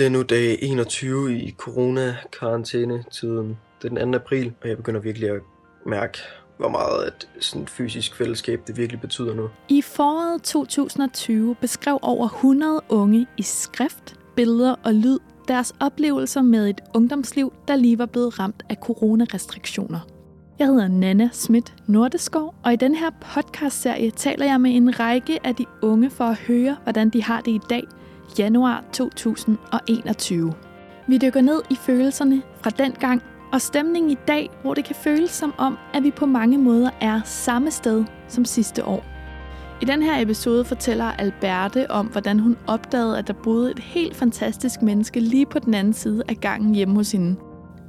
Det er nu dag 21 i corona-karantæne-tiden. Det er den 2. april, og jeg begynder virkelig at mærke, hvor meget et sådan fysisk fællesskab det virkelig betyder nu. I foråret 2020 beskrev over 100 unge i skrift, billeder og lyd deres oplevelser med et ungdomsliv, der lige var blevet ramt af coronarestriktioner. Jeg hedder Nana Schmidt Nordeskov, og i den her podcastserie taler jeg med en række af de unge for at høre, hvordan de har det i dag, januar 2021. Vi dykker ned i følelserne fra den gang og stemningen i dag, hvor det kan føles som om, at vi på mange måder er samme sted som sidste år. I den her episode fortæller Alberte om, hvordan hun opdagede, at der boede et helt fantastisk menneske lige på den anden side af gangen hjemme hos hende.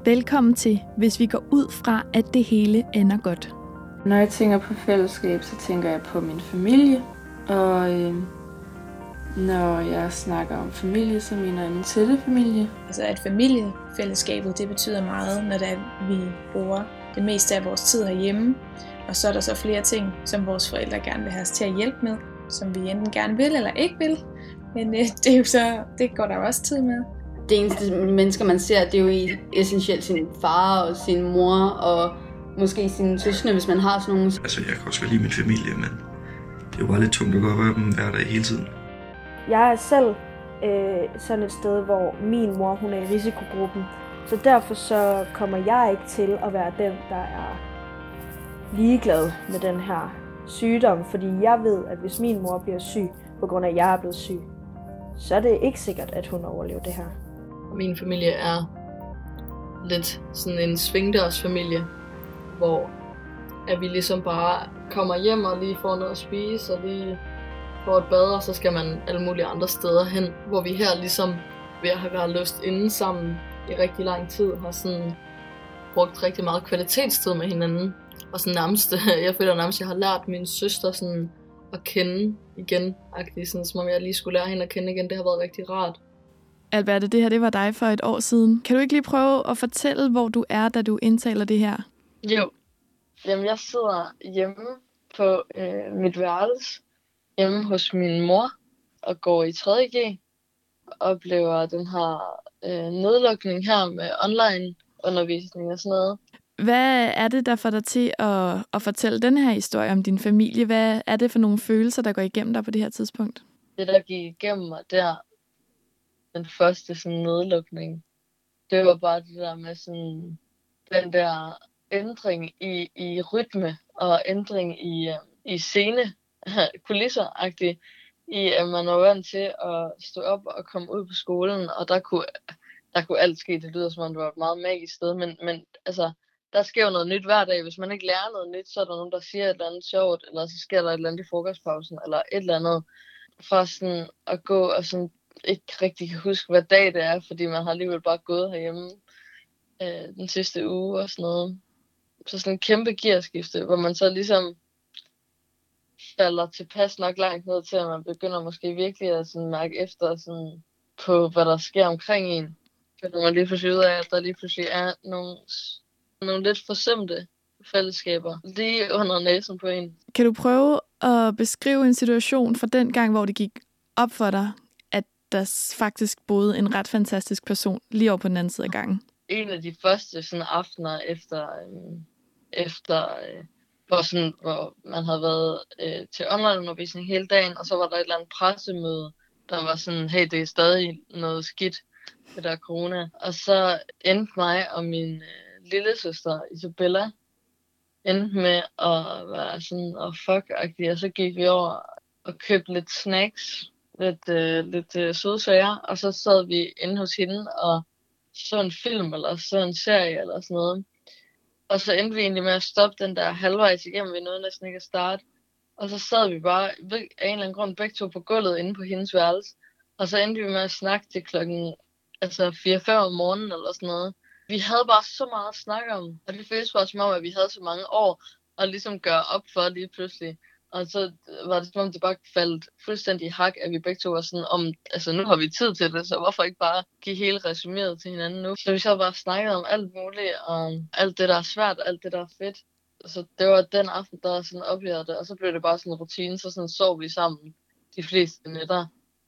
Velkommen til, hvis vi går ud fra, at det hele ender godt. Når jeg tænker på fællesskab, så tænker jeg på min familie. Og øh, når jeg snakker om familie, så mener jeg min tætte familie. Altså at familiefællesskabet, det betyder meget, når det er, vi bruger det meste af vores tid herhjemme. Og så er der så flere ting, som vores forældre gerne vil have os til at hjælpe med, som vi enten gerne vil eller ikke vil. Men øh, det, er jo så, det går der jo også tid med. Det eneste mennesker, man ser, det er jo essentielt sin far og sin mor og måske sine søskende, hvis man har sådan nogle. Altså, jeg kan også lide min familie, men det er jo bare lidt tungt at gå op dem hver dag hele tiden. Jeg er selv øh, sådan et sted, hvor min mor hun er i risikogruppen. Så derfor så kommer jeg ikke til at være den, der er ligeglad med den her sygdom. Fordi jeg ved, at hvis min mor bliver syg, på grund af at jeg er blevet syg, så er det ikke sikkert, at hun overlever det her. Min familie er lidt sådan en svingdørsfamilie, hvor at vi ligesom bare kommer hjem og lige får noget at spise, og lige får et bad, og så skal man alle mulige andre steder hen, hvor vi her ligesom ved at have været løst inde sammen i rigtig lang tid, har sådan brugt rigtig meget kvalitetstid med hinanden. Og sådan nærmest, jeg føler nærmest, at jeg har lært min søster sådan at kende igen, agtigt, sådan, som om jeg lige skulle lære hende at kende igen. Det har været rigtig rart. Alberte, det her det var dig for et år siden. Kan du ikke lige prøve at fortælle, hvor du er, da du indtaler det her? Jo. Jamen, jeg sidder hjemme på øh, mit værelse, hjemme hos min mor, og går i 3.G, oplever den her øh, nedlukning her med online undervisning og sådan noget. Hvad er det, der får dig til at, at fortælle den her historie om din familie? Hvad er det for nogle følelser, der går igennem dig på det her tidspunkt? Det, der gik igennem mig der, den første sådan nedlukning, det var bare det der med sådan, den der ændring i, i rytme og ændring i, øh, i scene, kulisser i at man var vant til at stå op og komme ud på skolen, og der kunne, der kunne alt ske. Det lyder som om det var et meget magisk sted, men, men altså, der sker jo noget nyt hver dag. Hvis man ikke lærer noget nyt, så er der nogen, der siger et eller andet sjovt, eller så sker der et eller andet i frokostpausen, eller et eller andet. Fra sådan at gå og sådan ikke rigtig kan huske, hvad dag det er, fordi man har alligevel bare gået herhjemme øh, den sidste uge og sådan noget. Så sådan en kæmpe gearskifte, hvor man så ligesom falder tilpas nok langt ned til, at man begynder måske virkelig at sådan mærke efter sådan på, hvad der sker omkring en. Fordi man lige pludselig ud af, at der lige pludselig er nogle, nogle lidt forsømte fællesskaber lige under næsen på en. Kan du prøve at beskrive en situation fra den gang, hvor det gik op for dig, at der faktisk boede en ret fantastisk person lige over på den anden side af gangen? En af de første sådan aftener efter, øh, efter øh, hvor, sådan, hvor man havde været øh, til onlineundervisning hele dagen, og så var der et eller andet pressemøde, der var sådan, hey, det er stadig noget skidt, det der corona. Og så endte mig og min øh, lille søster Isabella endte med at være sådan, og oh, fuck og så gik vi over og købte lidt snacks, lidt, øh, lidt øh, sødsager, og så sad vi inde hos hende og så en film, eller så en serie, eller sådan noget. Og så endte vi egentlig med at stoppe den der halvvejs igennem. Vi nåede næsten ikke at starte. Og så sad vi bare af en eller anden grund begge to på gulvet inde på hendes værelse. Og så endte vi med at snakke til klokken altså 4-5 om morgenen eller sådan noget. Vi havde bare så meget at snakke om. Og det føltes bare som om, at vi havde så mange år at ligesom gøre op for lige pludselig. Og så var det som om, det bare faldt fuldstændig hak, at vi begge to var sådan, om, altså nu har vi tid til det, så hvorfor ikke bare give hele resumeret til hinanden nu? Så vi så bare snakket om alt muligt, og alt det, der er svært, alt det, der er fedt. Så det var den aften, der sådan oplevede det, og så blev det bare sådan en rutine, så sådan sov vi sammen de fleste nætter.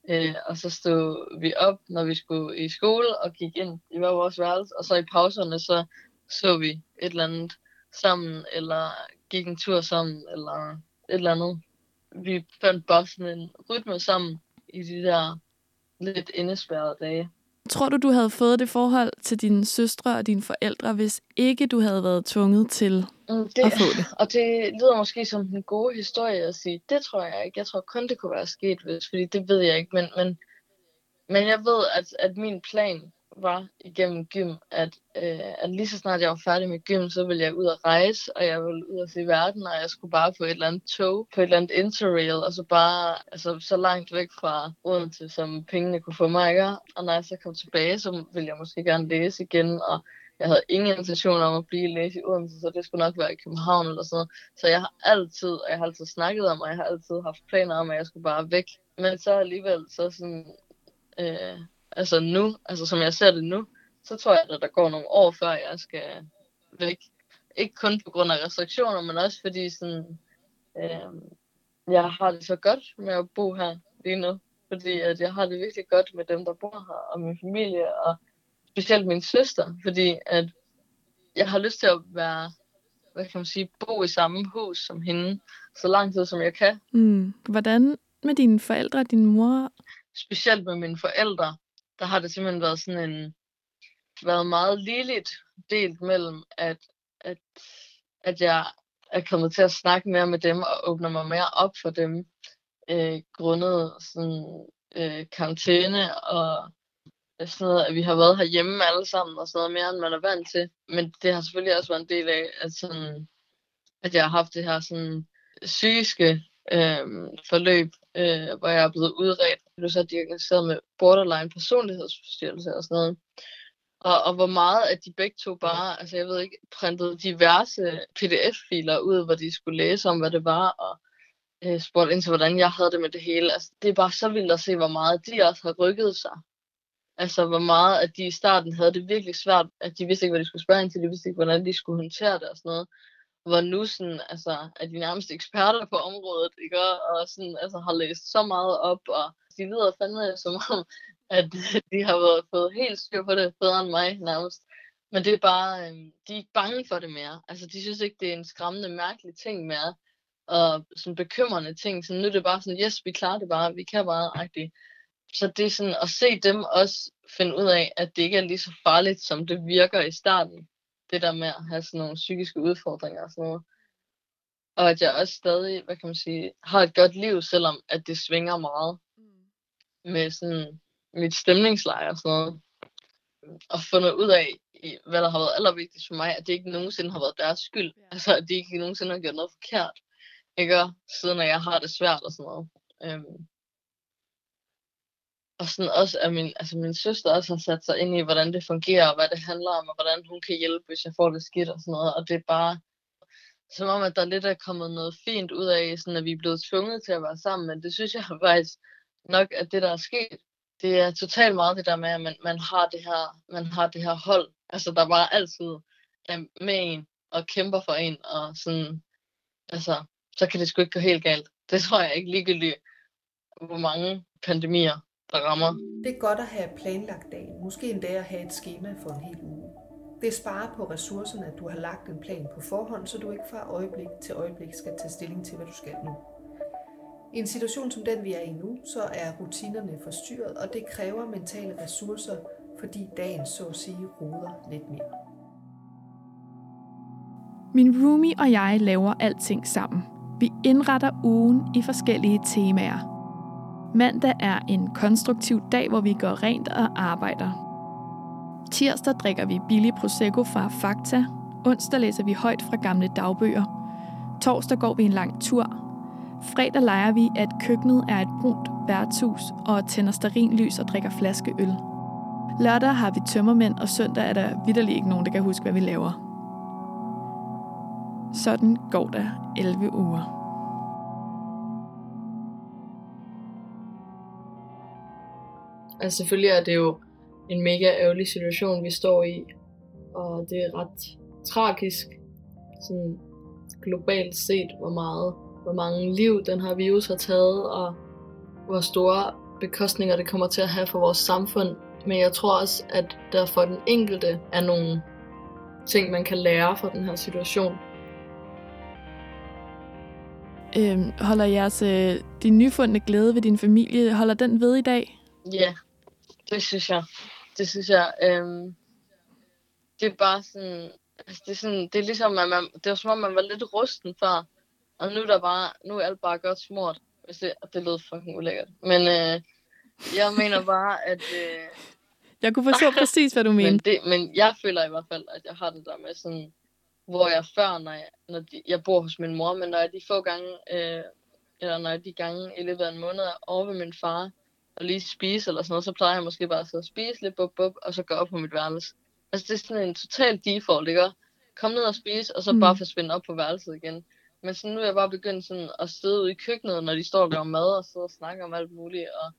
Øh, og så stod vi op, når vi skulle i skole, og gik ind i hver vores værelse. Og så i pauserne, så så vi et eller andet sammen, eller gik en tur sammen, eller et eller andet. Vi fandt bare sådan en rytme sammen i de der lidt indespærrede dage. Tror du, du havde fået det forhold til dine søstre og dine forældre, hvis ikke du havde været tvunget til Mm, det, at få det? Og det lyder måske som en god historie at sige, det tror jeg ikke. Jeg tror kun, det kunne være sket, hvis, fordi det ved jeg ikke. Men, men, men jeg ved, at, at min plan var igennem gym, at, øh, at lige så snart jeg var færdig med gym, så ville jeg ud og rejse, og jeg ville ud og se verden, og jeg skulle bare på et eller andet tog, på et eller andet interrail, og så bare altså, så langt væk fra Odense, som pengene kunne få mig, ikke? Og når jeg så kom tilbage, så ville jeg måske gerne læse igen, og jeg havde ingen intention om at blive læse i Odense, så det skulle nok være i København eller sådan noget. Så jeg har altid, og jeg har altid snakket om, og jeg har altid haft planer om, at jeg skulle bare væk. Men så alligevel, så sådan, øh, altså nu, altså som jeg ser det nu, så tror jeg, at der går nogle år, før jeg skal væk. Ikke kun på grund af restriktioner, men også fordi sådan, øh, jeg har det så godt med at bo her lige nu. Fordi at jeg har det virkelig godt med dem, der bor her, og min familie, og specielt min søster, fordi at jeg har lyst til at være, hvad kan man sige, bo i samme hus som hende, så lang tid som jeg kan. Mm. Hvordan med dine forældre og din mor? Specielt med mine forældre, der har det simpelthen været sådan en, været meget ligeligt delt mellem, at, at, at jeg er kommet til at snakke mere med dem og åbner mig mere op for dem, øh, grundet sådan øh, karantæne og øh, sådan noget, at vi har været herhjemme alle sammen og sådan noget mere, end man er vant til. Men det har selvfølgelig også været en del af, at, sådan, at jeg har haft det her sådan psykiske øh, forløb, øh, hvor jeg er blevet udredt. Jeg blev så diagnosticeret med borderline personlighedsforstyrrelse og sådan noget. Og, og hvor meget at de begge to bare, altså jeg ved ikke, printede diverse pdf-filer ud, hvor de skulle læse om, hvad det var, og øh, spurgte ind til, hvordan jeg havde det med det hele. Altså, det er bare så vildt at se, hvor meget de også har rykket sig Altså, hvor meget at de i starten havde det virkelig svært, at de vidste ikke, hvad de skulle spørge ind til, de vidste ikke, hvordan de skulle håndtere det og sådan noget. Hvor nu sådan, altså, er de nærmeste eksperter på området, ikke? Og sådan, altså, har læst så meget op, og de lyder fandme som om, at de har været, fået helt styr på det, bedre end mig nærmest. Men det er bare, øh, de er ikke bange for det mere. Altså, de synes ikke, det er en skræmmende, mærkelig ting mere. Og sådan bekymrende ting. Så nu er det bare sådan, yes, vi klarer det bare, vi kan bare, agtigt så det er sådan at se dem også finde ud af, at det ikke er lige så farligt, som det virker i starten. Det der med at have sådan nogle psykiske udfordringer og sådan noget. Og at jeg også stadig, hvad kan man sige, har et godt liv, selvom at det svinger meget. Med sådan mit stemningsleje og sådan noget. Og fundet ud af, hvad der har været allervigtigst for mig, at det ikke nogensinde har været deres skyld. Ja. Altså, at de ikke nogensinde har gjort noget forkert. Ikke? Siden at jeg har det svært og sådan noget. Øhm, og sådan også, at min, altså min søster også har sat sig ind i, hvordan det fungerer, og hvad det handler om, og hvordan hun kan hjælpe, hvis jeg får det skidt og sådan noget. Og det er bare, som om, at der lidt er kommet noget fint ud af, sådan at vi er blevet tvunget til at være sammen, men det synes jeg faktisk nok, at det, der er sket, det er totalt meget det der med, at man, man, har, det her, man har det her hold, altså der bare altid er med en, og kæmper for en, og sådan, altså, så kan det sgu ikke gå helt galt. Det tror jeg ikke ligegyldigt, hvor mange pandemier der rammer. Det er godt at have planlagt dagen, måske endda at have et schema for en hel uge. Det sparer på ressourcerne, at du har lagt en plan på forhånd, så du ikke fra øjeblik til øjeblik skal tage stilling til, hvad du skal nu. I en situation som den, vi er i nu, så er rutinerne forstyrret, og det kræver mentale ressourcer, fordi dagen så at sige roder lidt mere. Min roomie og jeg laver alting sammen. Vi indretter ugen i forskellige temaer. Mandag er en konstruktiv dag, hvor vi går rent og arbejder. Tirsdag drikker vi billig Prosecco fra Fakta. Onsdag læser vi højt fra gamle dagbøger. Torsdag går vi en lang tur. Fredag leger vi, at køkkenet er et brunt værtshus og tænder lys og drikker flaske øl. Lørdag har vi tømmermænd, og søndag er der vidderlig ikke nogen, der kan huske, hvad vi laver. Sådan går der 11 uger. Altså selvfølgelig er det jo en mega ærgerlig situation, vi står i. Og det er ret tragisk, sådan globalt set, hvor meget, hvor mange liv den her virus har taget, og hvor store bekostninger det kommer til at have for vores samfund. Men jeg tror også, at der for den enkelte er nogle ting, man kan lære fra den her situation. Øhm, holder jeres, øh, din nyfundne glæde ved din familie, holder den ved i dag? Ja, det synes jeg. Det synes jeg. Øhm, det er bare sådan, altså det er sådan, det er ligesom, at man, det var som om, man var lidt rusten før. Og nu er der bare, nu er alt bare godt smurt. Hvis det, det lød fucking ulækkert. Men øh, jeg mener bare, at... Øh, jeg kunne forstå præcis, hvad du mener. Men, det, men jeg føler i hvert fald, at jeg har det der med sådan, hvor jeg før, når jeg, når de, jeg bor hos min mor, men når jeg de få gange, øh, eller når jeg de gange i løbet af en måned er over ved min far, og lige spise eller sådan noget, så plejer jeg måske bare at sidde og spise lidt, bub, bub, og så gå op på mit værelse. Altså det er sådan en total default, ikke? Kom ned og spise, og så mm. bare forsvinde op på værelset igen. Men så nu er jeg bare begyndt sådan at sidde ude i køkkenet, når de står og laver mad, og sidder og snakker om alt muligt, og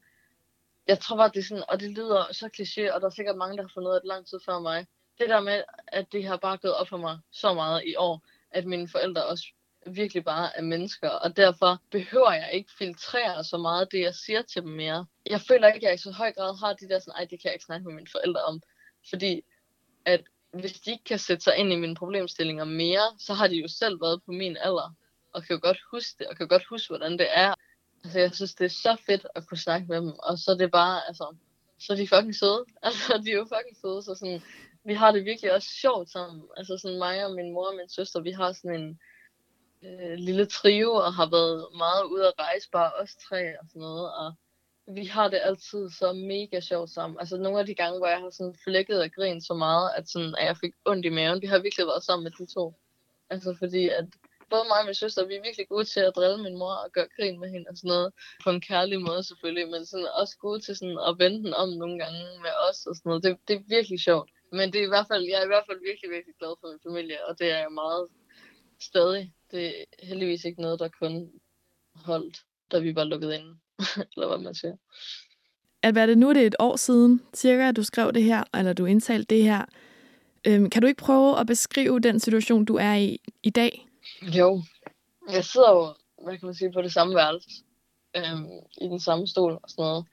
jeg tror bare, det er sådan, og det lyder så kliché, og der er sikkert mange, der har fundet ud af det lang tid før mig. Det der med, at det har bare gået op for mig så meget i år, at mine forældre også virkelig bare af mennesker, og derfor behøver jeg ikke filtrere så meget det, jeg siger til dem mere. Jeg føler ikke, at jeg i så høj grad har de der sådan, ej, det kan jeg ikke snakke med mine forældre om, fordi at hvis de ikke kan sætte sig ind i mine problemstillinger mere, så har de jo selv været på min alder, og kan jo godt huske det, og kan godt huske, hvordan det er. Altså, jeg synes, det er så fedt at kunne snakke med dem, og så er det bare, altså, så er de fucking søde. Altså, de er jo fucking søde, så sådan, vi har det virkelig også sjovt sammen. Altså, sådan mig og min mor og min søster, vi har sådan en øh, lille trio, og har været meget ude at rejse, bare os tre og sådan noget, og vi har det altid så mega sjovt sammen. Altså nogle af de gange, hvor jeg har sådan flækket og grint så meget, at, sådan, at jeg fik ondt i maven, vi har virkelig været sammen med de to. Altså fordi, at både mig og min søster, vi er virkelig gode til at drille min mor og gøre grin med hende og sådan noget. På en kærlig måde selvfølgelig, men sådan også gode til sådan at vende den om nogle gange med os og sådan noget. Det, det er virkelig sjovt. Men det er i hvert fald, jeg er i hvert fald virkelig, virkelig glad for min familie, og det er jeg meget stadig. Det er heldigvis ikke noget, der kun holdt, da vi var lukket inde. eller hvad man siger. Det nu er det et år siden, cirka, at du skrev det her, eller du indtalte det her. Øhm, kan du ikke prøve at beskrive den situation, du er i i dag? Jo. Jeg sidder jo, hvad kan man sige, på det samme værelse. Øhm, I den samme stol og sådan noget.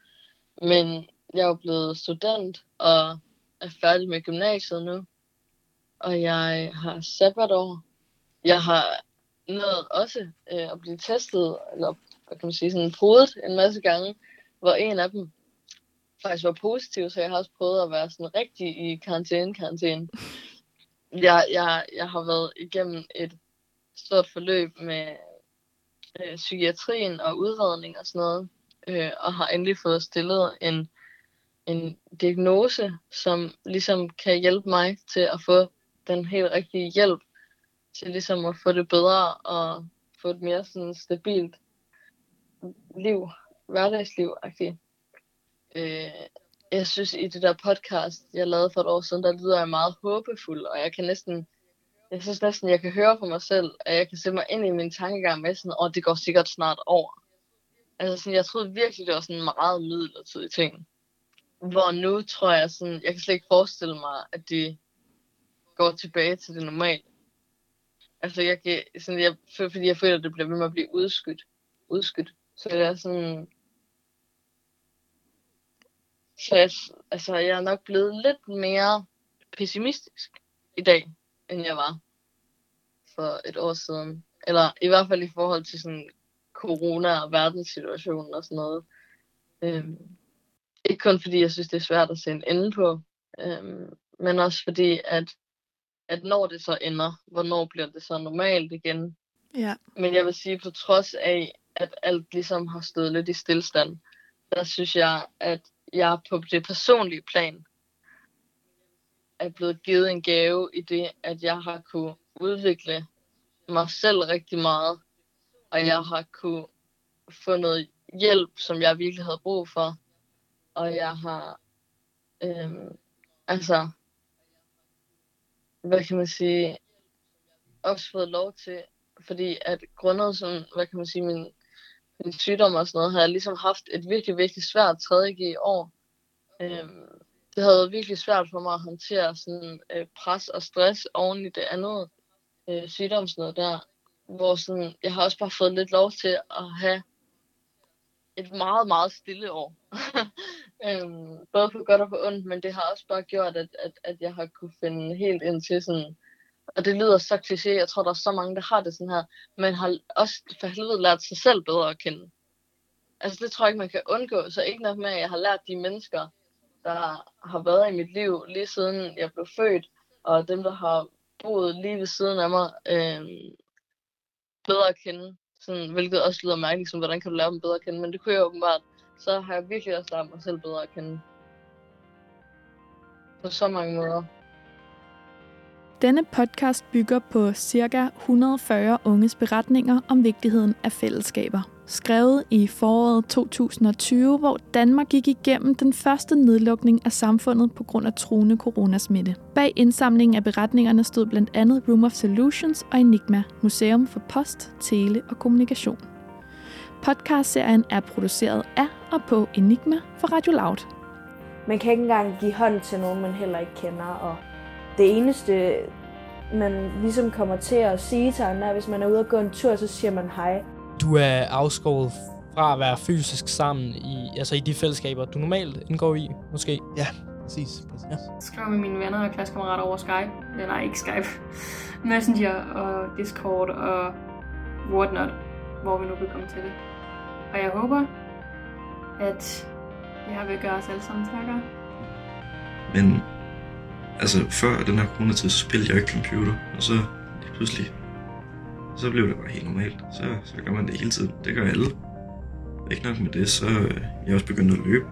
Men jeg er jo blevet student og er færdig med gymnasiet nu. Og jeg har sabbatår. Jeg har nået også øh, at blive testet, eller hvad kan man sige, sådan podet en masse gange, hvor en af dem faktisk var positiv, så jeg har også prøvet at være sådan rigtig i karantæne, karantæne. Jeg, jeg, jeg har været igennem et stort forløb med øh, psykiatrien og udredning og sådan noget, øh, og har endelig fået stillet en, en diagnose, som ligesom kan hjælpe mig til at få den helt rigtige hjælp til ligesom at få det bedre og få et mere sådan stabilt liv, hverdagsliv -agtigt. Øh, jeg synes, i det der podcast, jeg lavede for et år siden, der lyder jeg meget håbefuld, og jeg kan næsten, jeg synes næsten, jeg kan høre på mig selv, at jeg kan se mig ind i min tankegang med sådan, åh, oh, det går sikkert snart over. Altså sådan, jeg troede virkelig, det var sådan en meget midlertidig ting. Hvor nu tror jeg sådan, jeg kan slet ikke forestille mig, at det går tilbage til det normale. Altså jeg kan, sådan, jeg, fordi jeg føler, at det bliver ved med at blive udskudt. udskudt. Så det er sådan... Så jeg, altså, jeg er nok blevet lidt mere pessimistisk i dag, end jeg var for et år siden. Eller i hvert fald i forhold til sådan corona og verdenssituationen og sådan noget. Øhm, ikke kun fordi jeg synes, det er svært at se en ende på, øhm, men også fordi, at, at når det så ender, hvornår bliver det så normalt igen? Ja. Men jeg vil sige, på trods af, at alt ligesom har stået lidt i stillstand, der synes jeg, at jeg på det personlige plan er blevet givet en gave i det, at jeg har kunne udvikle mig selv rigtig meget, og jeg har kunne få noget hjælp, som jeg virkelig havde brug for, og jeg har øhm, altså hvad kan man sige også fået lov til fordi at grundet sådan, hvad kan man sige, min min sygdom og sådan noget, havde jeg ligesom haft et virkelig, virkelig svært tredje år. Øhm, det havde været virkelig svært for mig at håndtere sådan øh, pres og stress oven i det andet øh, sygdomsnød der, hvor sådan, jeg har også bare fået lidt lov til at have et meget, meget stille år. øhm, både på godt og på ondt, men det har også bare gjort, at, at, at jeg har kunne finde helt ind til sådan, og det lyder så kliché, jeg tror, der er så mange, der har det sådan her, men har også for helvede lært sig selv bedre at kende. Altså det tror jeg ikke, man kan undgå, så ikke nok med, at jeg har lært de mennesker, der har været i mit liv lige siden jeg blev født, og dem, der har boet lige ved siden af mig, øh, bedre at kende. Sådan, hvilket også lyder mærkeligt, som hvordan kan du lære dem bedre at kende, men det kunne jeg åbenbart. Så har jeg virkelig også lært mig selv bedre at kende. På så mange måder. Denne podcast bygger på ca. 140 unges beretninger om vigtigheden af fællesskaber. Skrevet i foråret 2020, hvor Danmark gik igennem den første nedlukning af samfundet på grund af truende coronasmitte. Bag indsamlingen af beretningerne stod blandt andet Room of Solutions og Enigma, Museum for Post, Tele og Kommunikation. Podcastserien er produceret af og på Enigma for Radio Loud. Man kan ikke engang give hånd til nogen, man heller ikke kender, og det eneste, man ligesom kommer til at sige til andre, hvis man er ude og gå en tur, så siger man hej. Du er afskåret fra at være fysisk sammen i, altså i de fællesskaber, du normalt indgår i, måske? Ja, præcis. præcis. Ja. Skriver med mine venner og klassekammerater over Skype. Eller nej, ikke Skype. Messenger og Discord og whatnot, hvor vi nu vil komme til det. Og jeg håber, at det her vil gøre os alle sammen stærkere. Men altså før den her coronatid, så spillede jeg ikke computer, og så lige pludselig, så blev det bare helt normalt. Så, så gør man det hele tiden. Det gør alle. Ikke nok med det, så øh, jeg også begyndt at løbe.